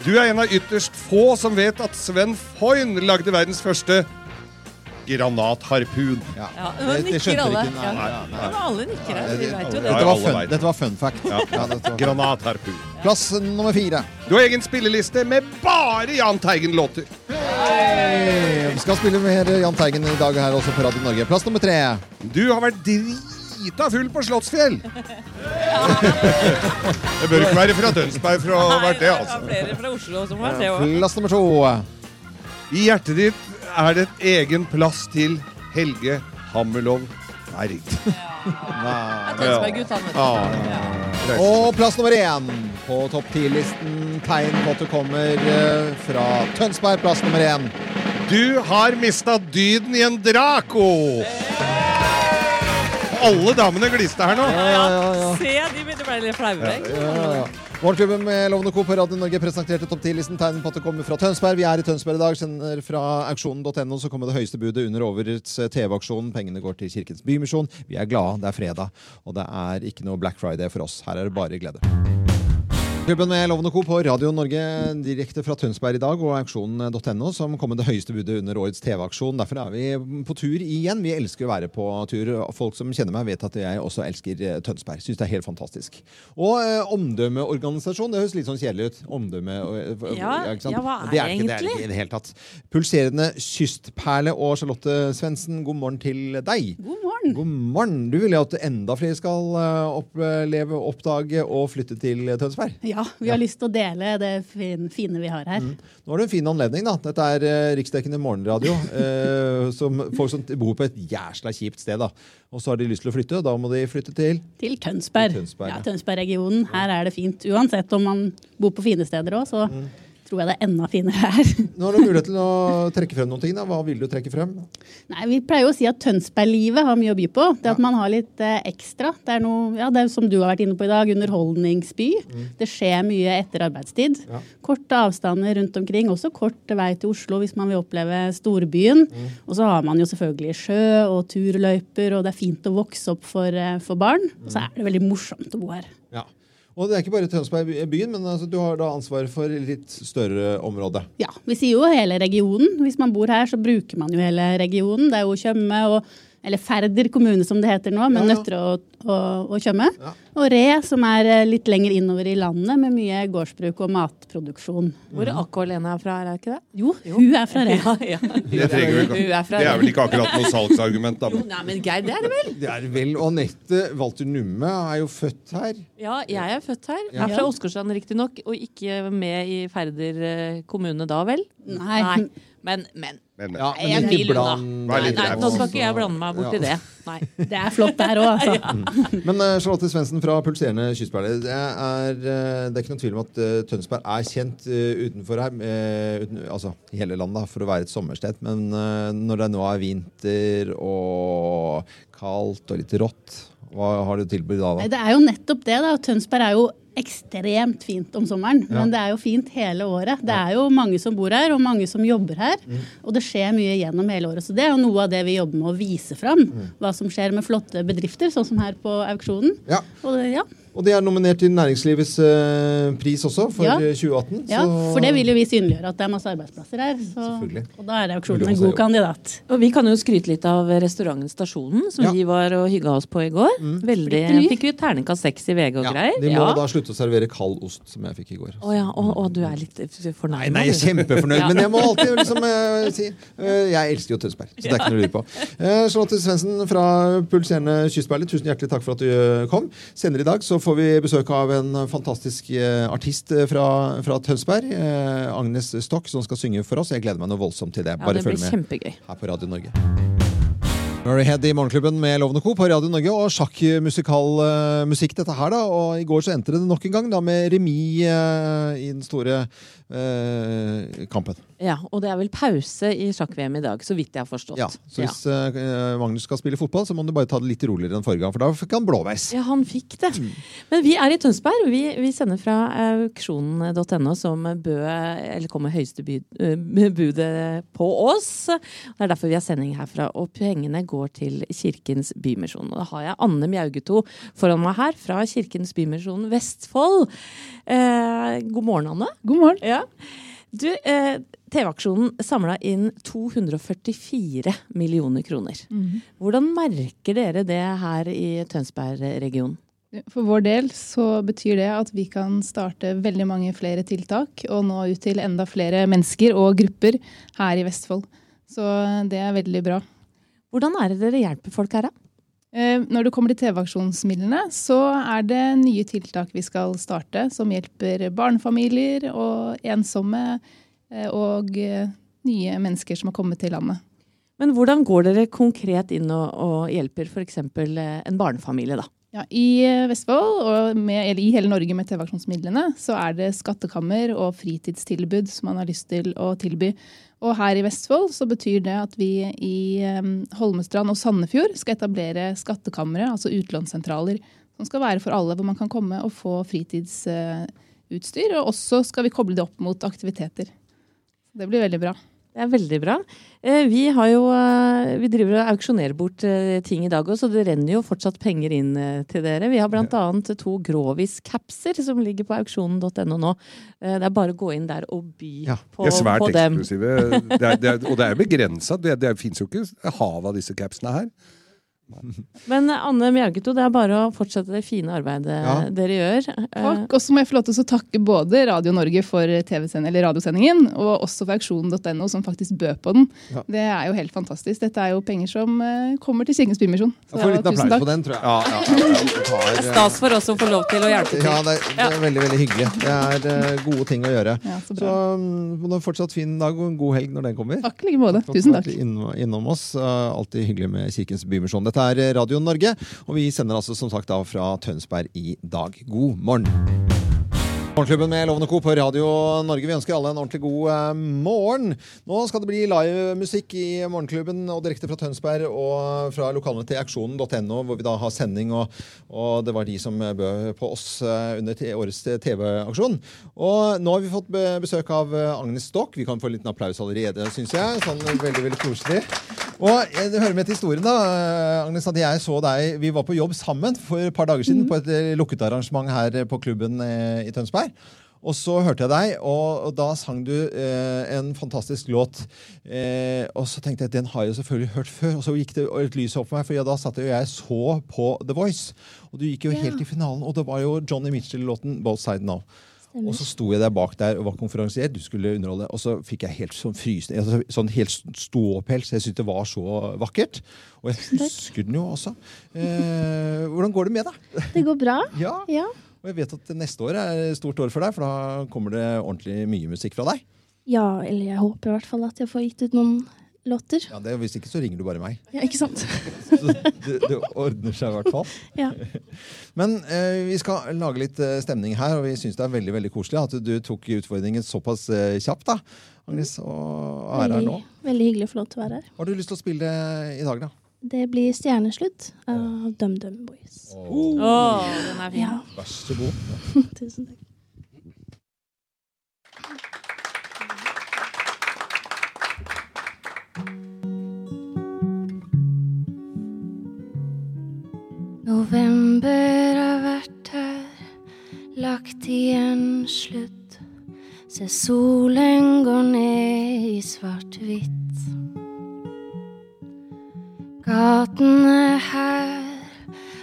Du er en av ytterst få som vet at Sven Foyn lagde verdens første granatharpun. Ja. Ja, Det- skjønte alle. ikke. Nei, Ja. nei, Ja, nei. men alle nikker her. Vi vet jo det. Dette var fun, dette var fun fact. Ja. Ja, var. Granatharpun. Plass nummer fire. Du har egen spilleliste med bare Jahn Teigen-låter. Vi skal spille mer Jahn Teigen i dag her også på Radio Norge. Plass nummer tre. Du har vært drita full på Slottsfjell. Det bør ikke være fra Tønsberg for å ha vært det, Ja, altså. flere fra Oslo som har det òg. Plass nummer to. I hjertet ditt er det et egen plass til Helge Hammerlov Berg. Tønsberg-gutt, han vet du. Ja. Og plass nummer én på topp ti-listen. Tegn på at du kommer eh, fra Tønsberg. Plass nummer én. Du har mista dyden i en Draco! Alle damene gliste her nå. Ja, ja, ja. Se, de bli litt flaue. Ja, ja, ja. Morgenklubben med Lovende Co. på Radio Norge presenterte topp 10-listen. Tegn på at det kommer fra Tønsberg. Vi er i Tønsberg i dag. Sender fra auksjonen.no så kommer det høyeste budet under årets eh, TV-aksjon. Pengene går til Kirkens Bymisjon. Vi er glade, det er fredag, og det er ikke noe Black Friday for oss. Her er det bare glede. Klubben med Lovende Co. på Radio Norge direkte fra Tønsberg i dag og auksjonen.no, som kom med det høyeste budet under årets TV-aksjon. Derfor er vi på tur igjen. Vi elsker å være på tur. Folk som kjenner meg, vet at jeg også elsker eh, Tønsberg. Syns det er helt fantastisk. Og eh, omdømmeorganisasjon, det høres litt sånn kjedelig ut. Omdømme og- Ja, ikke sant? ja, hva er det er ikke det er egentlig? ikke i det hele tatt. Pulserende kystperle og Charlotte Svendsen, god morgen til deg. God morgen. God morgen. Du vil jo at enda flere skal eh, oppleve, oppdage og flytte til Tønsberg. Ja, vi har lyst til å dele det fine vi har her. Nå har du en fin anledning. da. Dette er eh, riksdekkende morgenradio. eh, som folk som bor på et jæsla kjipt sted. da. Og så har de lyst til å flytte, og da må de flytte til Til Tønsberg. Til Tønsberg, ja. ja, Tønsberg-regionen. Her er det fint. Uansett om man bor på fine steder òg, så Mm. Tror jeg det er enda finere her. Nå har du mulighet til å trekke frem noen ting. da. Hva vil du trekke frem? Nei, Vi pleier jo å si at Tønsberg-livet har mye å by på. Det at man har litt eh, ekstra. Det er noe, ja, det er som du har vært inne på i dag, underholdningsby. Det skjer mye etter arbeidstid. Mm. Ja. Korte avstander rundt omkring. Også kort vei til Oslo hvis man vil oppleve storbyen. Mm. Og så har man jo selvfølgelig sjø og turløyper, og det er fint å vokse opp for, eh, for barn. Og så er det veldig morsomt å bo her. Ja. Og det er ikke bare Tønsberg by- byen, men altså, du har da ansvaret for litt større område. Ja, vi sier jo hele regionen. Hvis man bor her, så bruker man jo hele regionen. Det er jo Tjøme og eller Færder kommune, som det heter nå, med Ja, ja. Nøtterøy og, og, og Tjøme. Ja. Og Re, som er eh, litt lenger innover i landet, med mye gårdsbruk og matproduksjon. Hvor Akko-Lena er fra, er det ikke det? Jo, hun er fra Re. Ja, ja. Det, trenger. Hun er fra det er vel ikke akkurat noe salgsargument, da. Jo, nei, men Geir, det er det vel? Det er vel, og Anette Walter Numme er jo født her. Ja, jeg er født her. Jeg er fra Åsgårdstrand riktignok, og ikke med i Færder eh, kommune da vel? Nei. Men, men. Men, Ja, Jeg men vil ikke bland- Vær Nei, nei, nå skal ikke jeg blande meg bort i det. Nei. Det er flott der òg, altså. Men uh, Charlotte Svendsen fra Pulserende Kystperler. Det eh, det er ikke noen tvil om at uh, Tønsberg er kjent uh, utenfor her, uten, altså i hele landet, da, for å være et sommersted. Men når det nå er vinter og kaldt og litt rått, hva har du tilbudt da? Nei, da? det er jo nettopp det. da. Tønsberg er jo ekstremt fint om sommeren, men det er jo fint hele året. Det er jo mange som bor her, og mange som jobber her. Og det skjer mye gjennom hele året. Så det er jo noe av det vi jobber med å vise fram. Hva som skjer med flotte bedrifter, sånn som her på auksjonen. Ja. Og det, ja. Og de er nominert til Næringslivets eh, pris også, for Ja. eh, 2018. ja, for det vil jo vi synliggjøre at det er masse arbeidsplasser her. Så, og da er auksjonen en god kandidat. Og vi kan jo skryte litt av restauranten Stasjonen, som Ja. vi var og hygga oss på i går. Veldig, Splitter. Fikk vi terningkast seks i VG og Ja, greier. de må Ja. da slutte å servere kald ost, som jeg fikk i går. Å ja, og, og du er litt fornøyd? Nei, nei, jeg er kjempefornøyd, Ja. men jeg må alltid liksom uh, si uh, Jeg elsker jo Tønsberg, så det er ikke noe å lure på. Uh, Charlotte Svendsen fra Pulserende kystperle, tusen hjertelig takk for at du eh, kom. Senere i dag så får vi besøk av en fantastisk eh, artist eh, fra, fra Tønsberg. eh, Agnes Stokk, som skal synge for oss. Jeg gleder meg noe voldsomt til det. Ja, Bare det følg med kjempegøy. her på Radio Norge. Murray Head i Morgenklubben med Lovende Co. på Radio Norge og sjakkmusikal musikk dette her da, og i går så endte det nok en gang da med remis i den store eh, kampen. Ja, og det er vel pause i sjakk-VM i dag, så vidt jeg har forstått. Ja, så hvis eh, Magnus skal spille fotball, så må du bare ta det litt roligere enn forrige gang, for da fikk han blåveis. Ja, han fikk det. Men vi er i Tønsberg. Vi, vi sender fra auksjonen.no, som bø, eller kommer høyeste eh, budet på oss. Det er derfor vi har sending herfra. Og pengene går til Kirkens Bymisjon. Og da har jeg Anne Mjaugeto foran meg her, fra Kirkens Bymisjon Vestfold. Eh, god morgen, Anne. God morgen. Ja. Du, eh, TV-aksjonen samla inn 244 millioner kroner. Hvordan merker dere det her i Tønsberg-regionen? For vår del så betyr det at vi kan starte veldig mange flere tiltak og nå ut til enda flere mennesker og grupper her i Vestfold. Så det er veldig bra. Hvordan er det dere hjelper folk her, da? Eh, Når det kommer til TV-aksjonsmidlene, så er det nye tiltak vi skal starte, som hjelper barnefamilier og ensomme eh, og eh, nye mennesker som har kommet til landet. Men hvordan går dere konkret inn og, og hjelper f.eks. en barnefamilie, da? Ja, I eh, Vestfold, og med, eller i hele Norge med TV-aksjonsmidlene, så er det skattekammer og fritidstilbud som man har lyst til å tilby. Og her i Vestfold så betyr det at vi i eh, Holmestrand og Sandefjord skal etablere skattekamre, altså utlånssentraler, som skal være for alle, hvor man kan komme og få fritidsutstyr. Og også skal vi koble det opp mot aktiviteter. Det blir veldig bra. Det er veldig bra. Eh, Vi, har jo, eh, vi driver og auksjonerer bort eh, ting i dag òg, så det renner jo fortsatt penger inn til dere. Vi har bl.a. to Grovis-capser som ligger på auksjonen.no nå. Det er bare å gå inn der og by Ja, på, De er svært på dem. eksklusive. Det er, det er, og det er begrensa. Det, det fins jo ikke hav av disse capsene her. Men eh, Anne Mjaugeto, det er bare å fortsette det fine arbeidet Ja. dere gjør. Eh, Takk. Og så må jeg få lov til å takke både Radio Norge for eller radiosendingen, og også for auksjonen.no, som faktisk bød på den. Ja. Det er jo helt fantastisk. Dette er jo penger som eh, kommer til Kirkens Bymisjon. Jeg får en liten tusen applaus takk. på den, tror jeg. Ja, ja, ja, ja. Tar, Det er eh, stas for oss å få lov til å hjelpe til. Ja, det er, det er veldig veldig hyggelig. Det er eh, gode ting å gjøre. Ja, så Så bra. mm, må du ha fortsatt fin dag og en god helg når den kommer. Takk i like måte. Tusen takk. Innom, innom oss. Alltid hyggelig med Kirkens Bymisjon. Dette er eh, Radio Norge, og vi sender altså som sagt da fra Tønsberg i dag. God morgen! Morgenklubben med Lovende Co. på Radio Norge. Vi ønsker alle en ordentlig god eh, morgen. Nå skal det bli livemusikk i Morgenklubben, og direkte fra Tønsberg og fra lokalene til aksjonen.no, hvor vi da har sending, og, og det var de som bød på oss eh, under årets TV-aksjon. Og nå har vi fått besøk av eh, Agnes Stokk. Vi kan få en liten applaus allerede, syns jeg. Sånn veldig, veldig koselig. Og Det hører med til historien, da, Agnes, at jeg så deg Vi var på jobb sammen for et par dager siden på et lukket arrangement her på klubben i Tønsberg. Og så hørte jeg deg, og, og da sang du eh, en fantastisk låt. Eh, og så tenkte jeg at den har jeg selvfølgelig hørt før. Og så gikk det et lys opp for meg, for ja, da satt jeg og jeg så på The Voice. Og du gikk jo helt i finalen, og det var jo Johnny Mitchell-låten 'Both Sides Now'. Og så sto jeg der bak der og var konferansier, du skulle underholde, og så fikk jeg helt sånn frysende, altså, sånn helt ståpels. Jeg syntes det var så vakkert. Og jeg husker den jo også. Eh, hvordan går det med deg? Det går bra. Ja. Ja. Og jeg vet at neste år er et stort år for deg, for da kommer det ordentlig mye musikk fra deg. ja, eller jeg håper i hvert fall at jeg får gitt ut noen låter. Ja, det, Hvis ikke så ringer du bare meg. Ja, ikke sant? Så det, det ordner seg i hvert fall. Ja. Men eh, vi skal lage litt eh, stemning her, og vi syns det er veldig veldig koselig at du tok utfordringen såpass eh, kjapt. da, Agnes, og er her Veldig, nå. veldig hyggelig å få lov til å være her. Hva har du lyst til å spille i dag, da? Det blir Stjerneslutt av DumDum Boys. Å, den er fin. Ja, Vær så god. tusen takk. November har vært her, lagt igjen slutt. Se solen går ned i svart-hvitt. Gatene her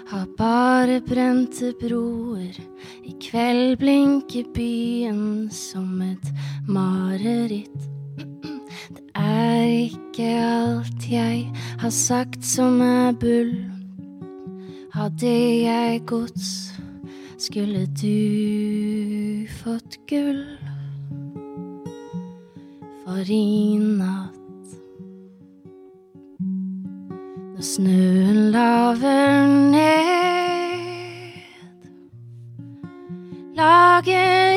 har bare brente broer. I kveld blinker byen som et mareritt. Det er ikke alt jeg har sagt som er bull. Hadde jeg gods, skulle du fått gull. For i natt, snøen laver ned, lager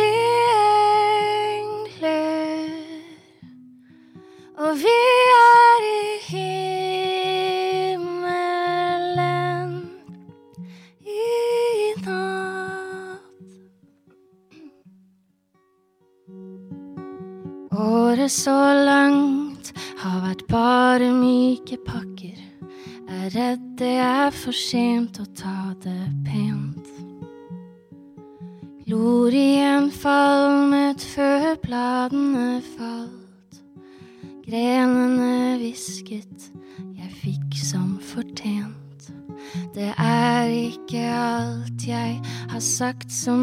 engler, og vi er i himmelen i natt. Året så langt har vært bare myke pakker. Redd det er for sent å ta det pent. Glorien falmet før bladene falt. Grenene hvisket, jeg fikk som fortjent. Det er ikke alt jeg har sagt som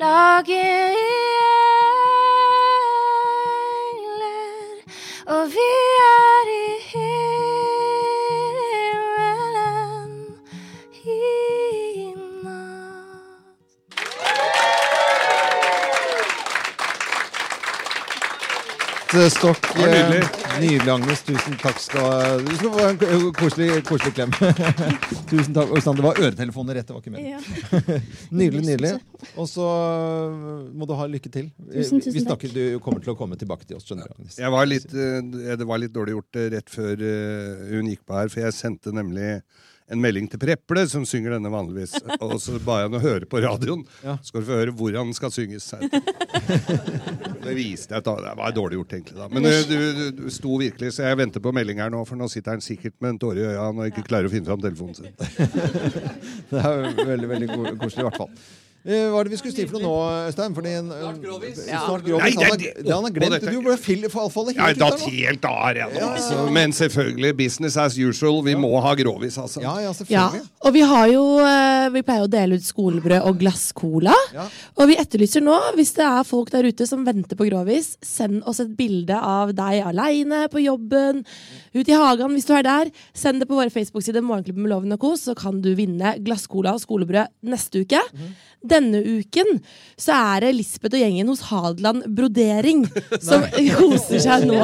lager engler, og vi er i himmelen i natt. Stokk. Nydelig. eh, Agnes. Tusen takk skal du få en koselig, koselig klem. Tusen takk. Det var øretelefoner rett, det var ikke mer. Nydelig, nydelig. Og så øh, må du ha lykke til. Tusen, tusen Vi takk. snakker, du kommer til å komme tilbake til oss, skjønner du, Jeg var litt, eh, det var litt dårlig gjort eh, rett før hun gikk på her, for jeg sendte nemlig en melding til Preple, som synger denne vanligvis. Og så ba jeg henne å høre på radioen. Ja. Skal du få høre hvor han skal synges. Det viste jeg at det var dårlig gjort, egentlig. da Men du, du, du sto virkelig, så jeg venter på melding her nå, for nå sitter han sikkert med en tåre i øya og ikke klarer å finne fram telefonen sin. Det er veldig veldig koselig, i hvert fall. Eh, Hva er det vi skulle si for noe nå, Øystein? Fordi snart grovis. Ja. Snart grovis. Nei, det- det han har glemt. dette- Du ble fill- fall- faller Jeg har helt ut der nå. helt av, ja. Altså. Men selvfølgelig, business as usual. Vi må ha grovis, altså. Ja, ja, Ja, selvfølgelig. og vi har jo eh, Vi pleier å dele ut skolebrød og glasscola. Ja. Og vi etterlyser nå, hvis det er folk der ute som venter på grovis, send oss et bilde av deg aleine på jobben, ute i hagen hvis du er der. Send det på våre Facebook-sider Morgenklubben med Loven og Co., så kan du vinne glasscola og skolebrød neste uke. Denne uken så er det Lisbeth og gjengen hos Hadeland Brodering som koser seg nå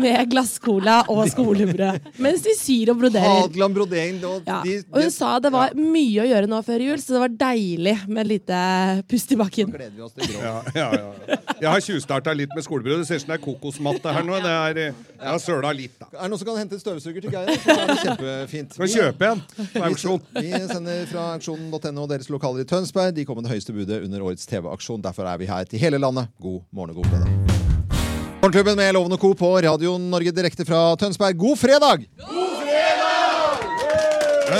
med glasscola og skolebrød. Mens de syr og broderer. Hadeland Brodering. og Ja. de- Og hun de- sa det var mye å gjøre nå før jul, så det var deilig med et lite pust i bakken. gleder vi oss til grå. Ja, ja, ja. Jeg har tjuvstarta litt med skolebrød. Det ser ut som det er kokosmatte her nå. Det er, eh, jeg har søla litt, da. Som kan hente en støvsuger til Geir? Så er det kjempefint. Skal kjøpe en på auksjon. Vi sender fra auksjonen.no deres lokaler i Tønsberg. De kom med det høyeste budet under årets TV-aksjon. Derfor er vi her til hele landet. God morgen og god fredag. Morgenklubben med Loven og Co. på Radio Norge direkte fra Tønsberg. God fredag! God fredag!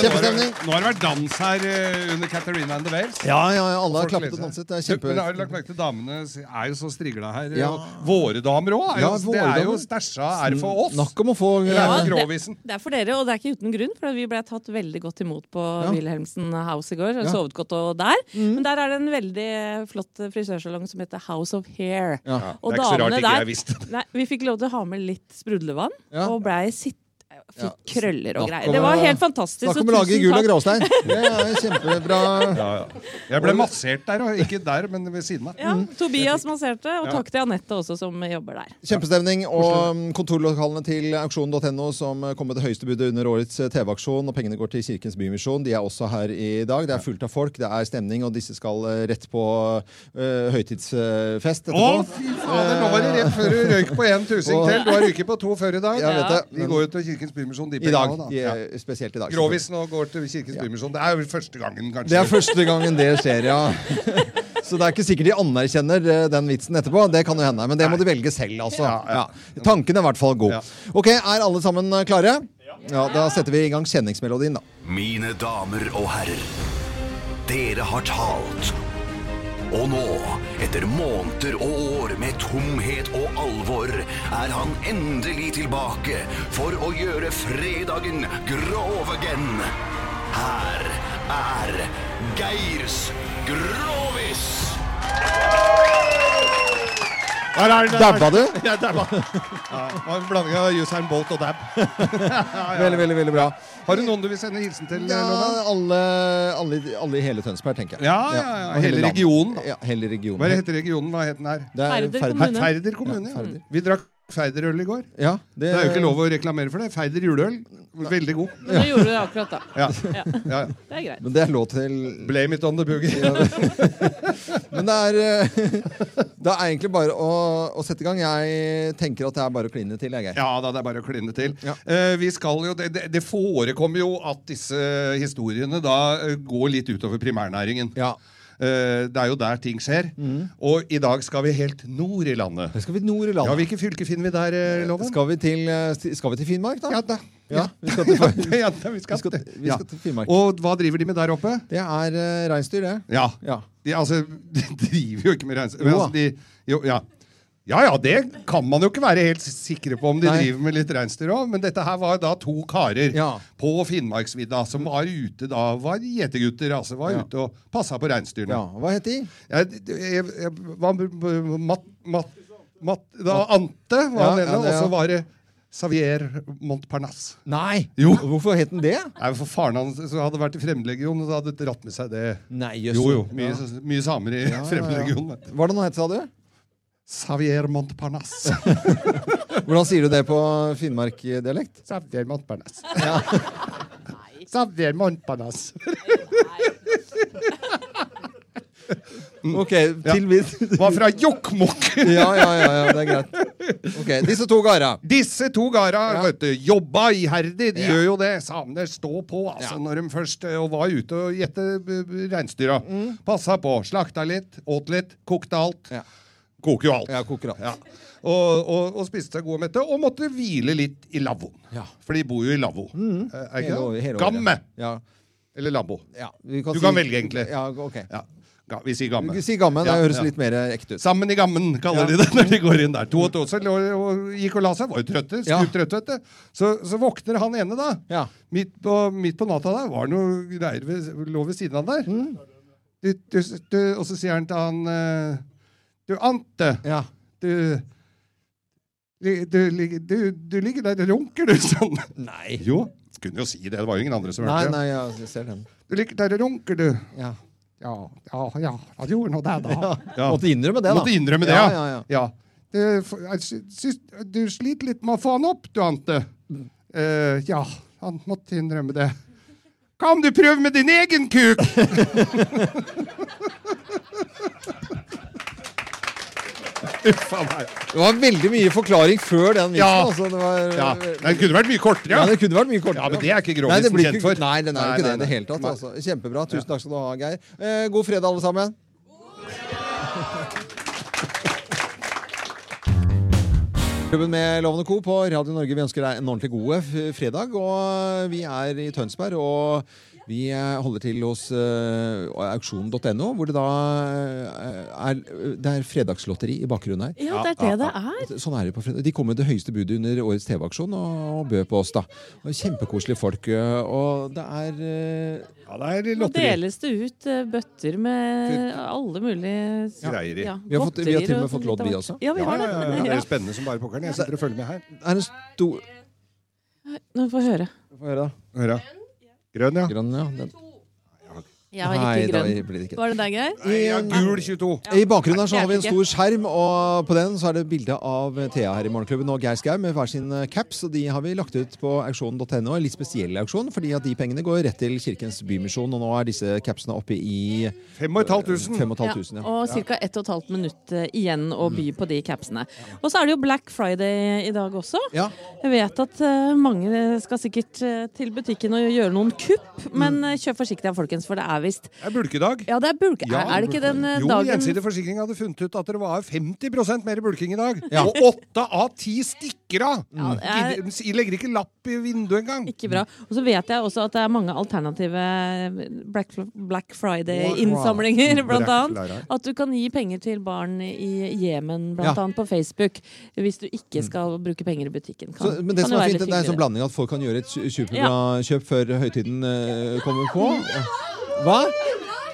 Kjempestemning. Nå har det vært dans her eh, under Catharina and the Wales. Ja, ja, ja, alle har klappet og danset. Det er kjempe... Men har du lagt merke til damene er jo så strigla her. Ja. Våre damer òg. Ja, det er jo stæsja. Er for oss? Nok om å få Ja, det det- Det er for dere, og det er ikke uten grunn, for vi ble tatt veldig godt imot på Ja. Wilhelmsen House i går. Ja. Sovet godt og der. Men der er det en veldig flott frisørsalong som heter House of Hair. Ja. Og det er ikke så rart ikke jeg visste. Nei, Vi fikk lov til å ha med litt sprudlevann, Ja. og blei sitt Fikk Ja. krøller og greier. Det var helt fantastisk. Snakk om å lage gull gul og gråstein. Det er kjempebra. Ja, ja. Jeg ble massert der, og ikke der, men ved siden av. Ja, Tobias masserte, og takk til Anette også, som jobber der. Kjempestemning. Og um, kontorlokalene til auksjon.no som uh, kom med det høyeste budet under årets uh, TV-aksjon. Og pengene går til Kirkens Bymisjon. De er også her i dag. Det er fullt av folk, det er stemning, og disse skal uh, rett på uh, høytidsfest Å, fy fader! Nå var det rett før du røyk på en tusing til. Du har ryket på to før i dag. Vi vet det. De går jo til Kirkens Bymisjon, de I dag. da. Ja. spesielt i dag. Grovisen nå går til Kirkens Bymisjon. Det er jo første gangen, kanskje. Det er første gangen det skjer, ja. Så det er ikke sikkert de anerkjenner eh, den vitsen etterpå. Det kan jo hende. Men det må de velge selv, altså. Ja, ja. Ja. Tanken er i hvert fall god. Ja. Ok, er alle sammen eh, klare? Ja, Da setter vi i gang kjenningsmelodien, da. Mine damer og herrer, dere har talt. Og nå, etter måneder og år med tomhet og alvor, er han endelig tilbake for å gjøre fredagen grov again. Her er Geirs Grovis! Er. Dabba du? Ja, dabba. Ja, det var en blanding av Usain Bolt og dab. Veldig, veldig veldig bra. Har du noen du vil sende hilsen til? Ja, alle, alle, alle i hele Tønsberg, tenker jeg. Ja, ja, ja. Hele regionen, da. Ja, hele regionen. Hva heter regionen? Hva het den her? Er Færder. kommune. Ferder kommune. Ja. Vi drakk Færderøl i går. Ja, Det er jo ikke lov å reklamere for det. Feider juleøl. Veldig god. Men det gjorde du akkurat da. Ja. Ja. Ja. Det er greit. Men det er lov til Blame it on the boogie. Men det er eh, Det er egentlig bare å, å sette i gang. Jeg tenker at det er bare å kline til, jeg, Ja da, det er bare å kline til. Ja. Eh, vi skal jo, det, det, det forekommer jo at disse historiene da eh, går litt utover primærnæringen. Ja. Eh, det er jo der ting skjer. Og i dag skal vi helt nord i landet. Da skal vi nord i landet. Ja. Hvilke fylke finner vi der, eh, Loven? Skal vi til, eh, skal vi til Finnmark, da? Ja da. Ja, vi skal til, ja, da, vi skal, vi skal, vi skal til Finnmark. Og hva driver de med der oppe? Det er uh, reinsdyr, det. Ja. Ja. De, altså, de driver jo ikke med reinsdyr. Jo. Altså, de, jo, ja. Ja ja, det kan man jo ikke være helt sikre på om de Nei. driver med litt reinsdyr òg, men dette her var da to karer Ja. på Finnmarksvidda som var ute da, var gjetergutter, altså, var Ja. ute og passa på reinsdyrene. ja. Hva het de? Jeg, jeg, jeg, var, mat, mat, mat, da, Ante var Ja, den ene, ja, ja. og så var det Xavier Montparnasse. Nei! Jo. Hvorfor het den det? Nei, for Faren hans så hadde vært i Fremmedlegionen og så hadde dratt med seg det. Nei, Jo, jo. Mye, mye samer i. Fremmedlegionen. Hva er det den het, sa du? Xavier Montparnasse. Hvordan sier du det på finnmarkdialekt? Xavier Montparnasse. Xavier Montparnasse. Ok, til vi Var fra Jokkmokk. ja, ja, ja, ja, det er greit. Ok, Disse to gara. Disse to gara Ja. vet du, jobba iherdig. De Ja. gjør jo det. Samene står på altså, Ja. når de først eh, og var ute og gjette reinsdyra. Mm. Passa på. Slakta litt, åt litt, kokte alt. Koker jo alt. Ja, koker alt. Ja. Og, og, og spiste seg god og mette, og måtte hvile litt i lavvoen. Ja. For de bor jo i lavvo. Mm. Er ikke hele. Gamme Ja. eller lavvo. Ja, vi kan Du si- kan velge, egentlig. Ja, ok. Ja. Ga, vi sier gamme. Vi sier gamme, det høres litt mer ekte ut. Sammen i gammen, kaller de det når de går inn der. To og to så lå, og gikk og la seg, var jo trøtte. Trøtte, vet du. Så, så våkner han ene, da. Ja. Midt, på, midt på natta der var det noe greier ved, lå ved siden av han der. Mm. Du, du, du, og så sier han til han eh, Du, Ante. Ja. Du, du, du, du ligger der og runker, du, sånn. Nei. Jo, kunne jo si det. Det var jo ingen andre som Nei, hørte det. nei, ja, jeg ser den. Du ligger der og runker, du. Ja. Ja, ja, ja. Han gjorde nå det, da. Ja. Måtte innrømme det, da. Måtte innrømme det, Ja, ja. ja, ja. Du, syns- du sliter litt med å få han opp, du, Ante. Uh, ja, han måtte innrømme det. Om du prøver med din egen kuk? Det var veldig mye forklaring før den vitsen. Ja. Altså, det var, Ja, Den kunne vært mye kortere. Ja, det kunne vært mye kortere. Ja, men det er ikke Nei, det Grovisen kjent for. Nei, den er jo Nei, ikke det i det nei. hele tatt. Altså. Kjempebra. Tusen takk skal du ha, Geir. Eh, god fredag, alle sammen. Klubben med Lovende Co. på Radio Norge. Vi ønsker deg en ordentlig god fredag. Og vi er i Tønsberg, og vi eh, holder til hos uh, auksjon.no, hvor det da eh, er, det er fredagslotteri i bakgrunnen her. Ja, det er det det er. Sånn er det på fredag. De kom med det høyeste budet under årets TV-aksjon og, og bød på oss. da. Og Kjempekoselige folk. eh, Og det er uh, Ja, det er lotteri. Nå deles det ut eh, bøtter med alle mulige Greier i. ja, Vi har fått- vi har til og med fått lodd, vi også. Ja, vi har det. Ja, ja, ja, det er spennende som bare pokkeren. Jeg sitter og følger med her. er en stor Nå får vi høre. Få høre, da. Høre. da. Grønn, ja. Grønn, ja. Den. Jeg har Nei, ikke da grønn. blir det ikke det. Var det deg, Geir? Nei, ja, gul 22. I bakgrunnen her så har vi en stor skjerm, og på den så er det bilde av Thea her i Morgenklubben og Geir Skau med hver sin eh, caps. og De har vi lagt ut på auksjon.no. En litt spesiell auksjon, fordi at de pengene går rett til Kirkens Bymisjon. Og nå er disse capsene oppe i 5500. 5500. Ja. Og ca. 1 12 minutt eh, igjen å by på de capsene. Og så er det jo Black Friday i dag også. Ja. Jeg vet at eh, mange skal sikkert eh, til butikken og gjøre noen kupp, men Mm. eh, kjør forsiktig av, folkens, for det er visst Det er bulkedag. Ja, det er bulke. er, er det ikke den eh, jo, dagen Gjensidig Forsikring hadde funnet ut at det var 50 mer bulking i dag. Ja. Og åtte av ti stikker av! Ja, er- De legger ikke lapp i vinduet engang. Ikke bra. Og så vet jeg også at det er mange alternative Black, Black Friday-innsamlinger, blant annet. At du kan gi penger til barn i Jemen, blant Ja. annet på Facebook, hvis du ikke skal bruke penger i butikken. Kan, Så, men det kan som er fint, det er en sånn blanding at folk kan gjøre et su- superbra kjøp før høytiden uh, kommer på. Hva?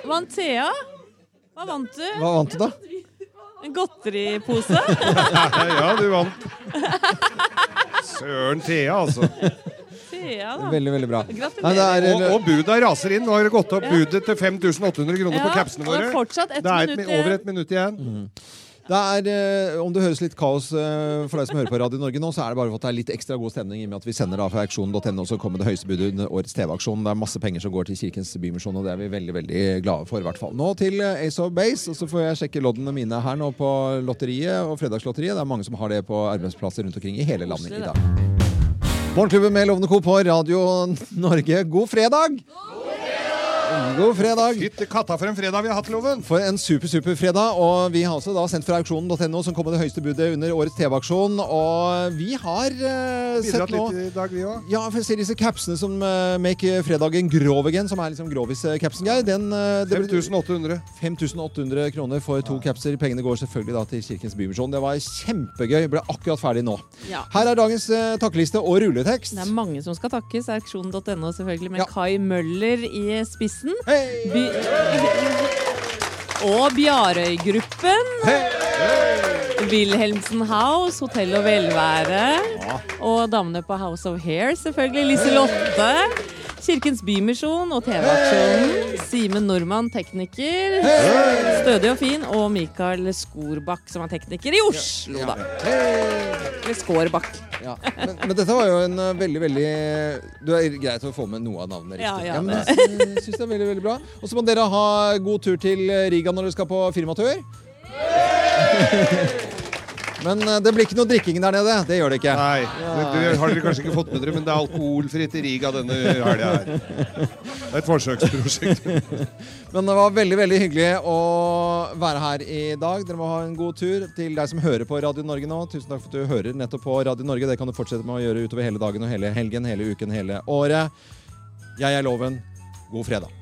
Vant Thea? Hva vant du? Hva vant du, da? En godteripose? ja, du vant. Søren Thea, altså. Thea, da. Veldig, veldig bra. Nei, det er, Og, og buda raser inn. Nå har det gått opp budet til 5800 kroner på capsene våre. det er Det er et, over et minutt igjen. Det er, eh, Om det høres litt kaos eh, for deg som hører på Radio Norge nå, så er det bare for at det er litt ekstra god stemning i og med at vi sender da fra auksjonen.no, så kommer det høyeste budet under årets TV-aksjon. Det er masse penger som går til Kirkens Bymisjon, og det er vi veldig veldig glade for. i hvert fall. Nå til eh, Ace of Base, og så får jeg sjekke loddene mine her nå på lotteriet og Fredagslotteriet. Det er mange som har det på arbeidsplasser rundt omkring i hele landet i dag. Morgenklubben med Lovende Co. på Radio Norge, god fredag! God fredag! Fytte katta for en fredag vi har hatt, Loven! For en super, super fredag. Og vi har også da sendt fra auksjonen.no, som kom med det høyeste budet under årets TV-aksjon. Og vi har uh, sett Bidratt nå litt i dag, vi òg. ja, for jeg ser disse capsene som uh, make fredagen grov again, som er liksom grovis-capsen, Geir. Den, uh, 5800. 5800 kroner for to capser. Pengene går selvfølgelig da til Kirkens Bymisjon. Det var kjempegøy. Ble akkurat ferdig nå. Ja. Her er dagens uh, takkeliste og rulletekst. Det er mange som skal takkes. Auksjon.no selvfølgelig, med Ja. Kai Møller i spissen. Hei! By og Bjarøy-gruppen. Wilhelmsen House, Hotell og velvære. Og damene på House of Hair, selvfølgelig. Liselotte. Kirkens Bymisjon og TV-aksjonen. Simen Normann, tekniker. Stødig og fin. Og Mikael Skorbakk, som er tekniker i Oslo, da. Eller Skårbakk. Ja. Men, men dette var jo en uh, veldig, veldig Du er greit å få med noe av navnet riktig. Ja, ja, men jeg syns det er veldig, veldig bra. Og så må dere ha god tur til Riga når dere skal på firmatur. Men uh, det blir ikke noe drikking der nede. Det gjør det ikke. Nei, det har dere kanskje ikke fått med dere, men det er alkoholfritt i Riga denne helga her. Det er et forsøksprosjekt. Men det var veldig veldig hyggelig å være her i dag. Dere må ha en god tur. Til deg som hører på Radio Norge nå, tusen takk for at du hører nettopp på Radio Norge. Det kan du fortsette med å gjøre utover hele dagen og hele helgen, hele uken, hele året. Jeg er Loven. God fredag.